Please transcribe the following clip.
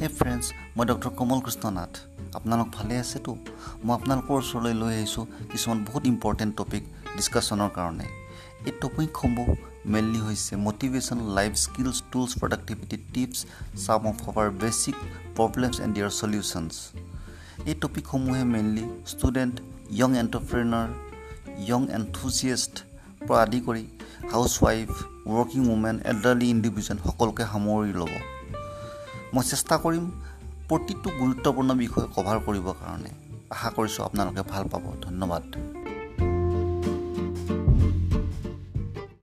হে ফ্ৰেণ্ডছ মই ডক্টৰ কমল কৃষ্ণ নাথ আপোনালোক ভালে আছেতো? মই আপোনালোকৰ ওচৰলৈ লৈ আহিছোঁ কিছুমান বহুত ইম্পৰ্টেণ্ট টপিক ডিছকাশ্যনৰ কাৰণে। এই টপিকসমূহ মেইনলি হৈছে motivation life skills tools productivity tips some of our basic problems and their solutions এই টপিকসমূহে mainly student young entrepreneur young enthusiast পৰা আদি কৰি housewife working women elderly individual সকলোকে সামৰি ল'ব। মই চেষ্টা কৰিম প্ৰতিটো গুৰুত্বপূৰ্ণ বিষয় কভাৰ কৰিবৰ কাৰণে। আশা কৰিছোঁ আপোনালোকে ভাল পাব। ধন্যবাদ।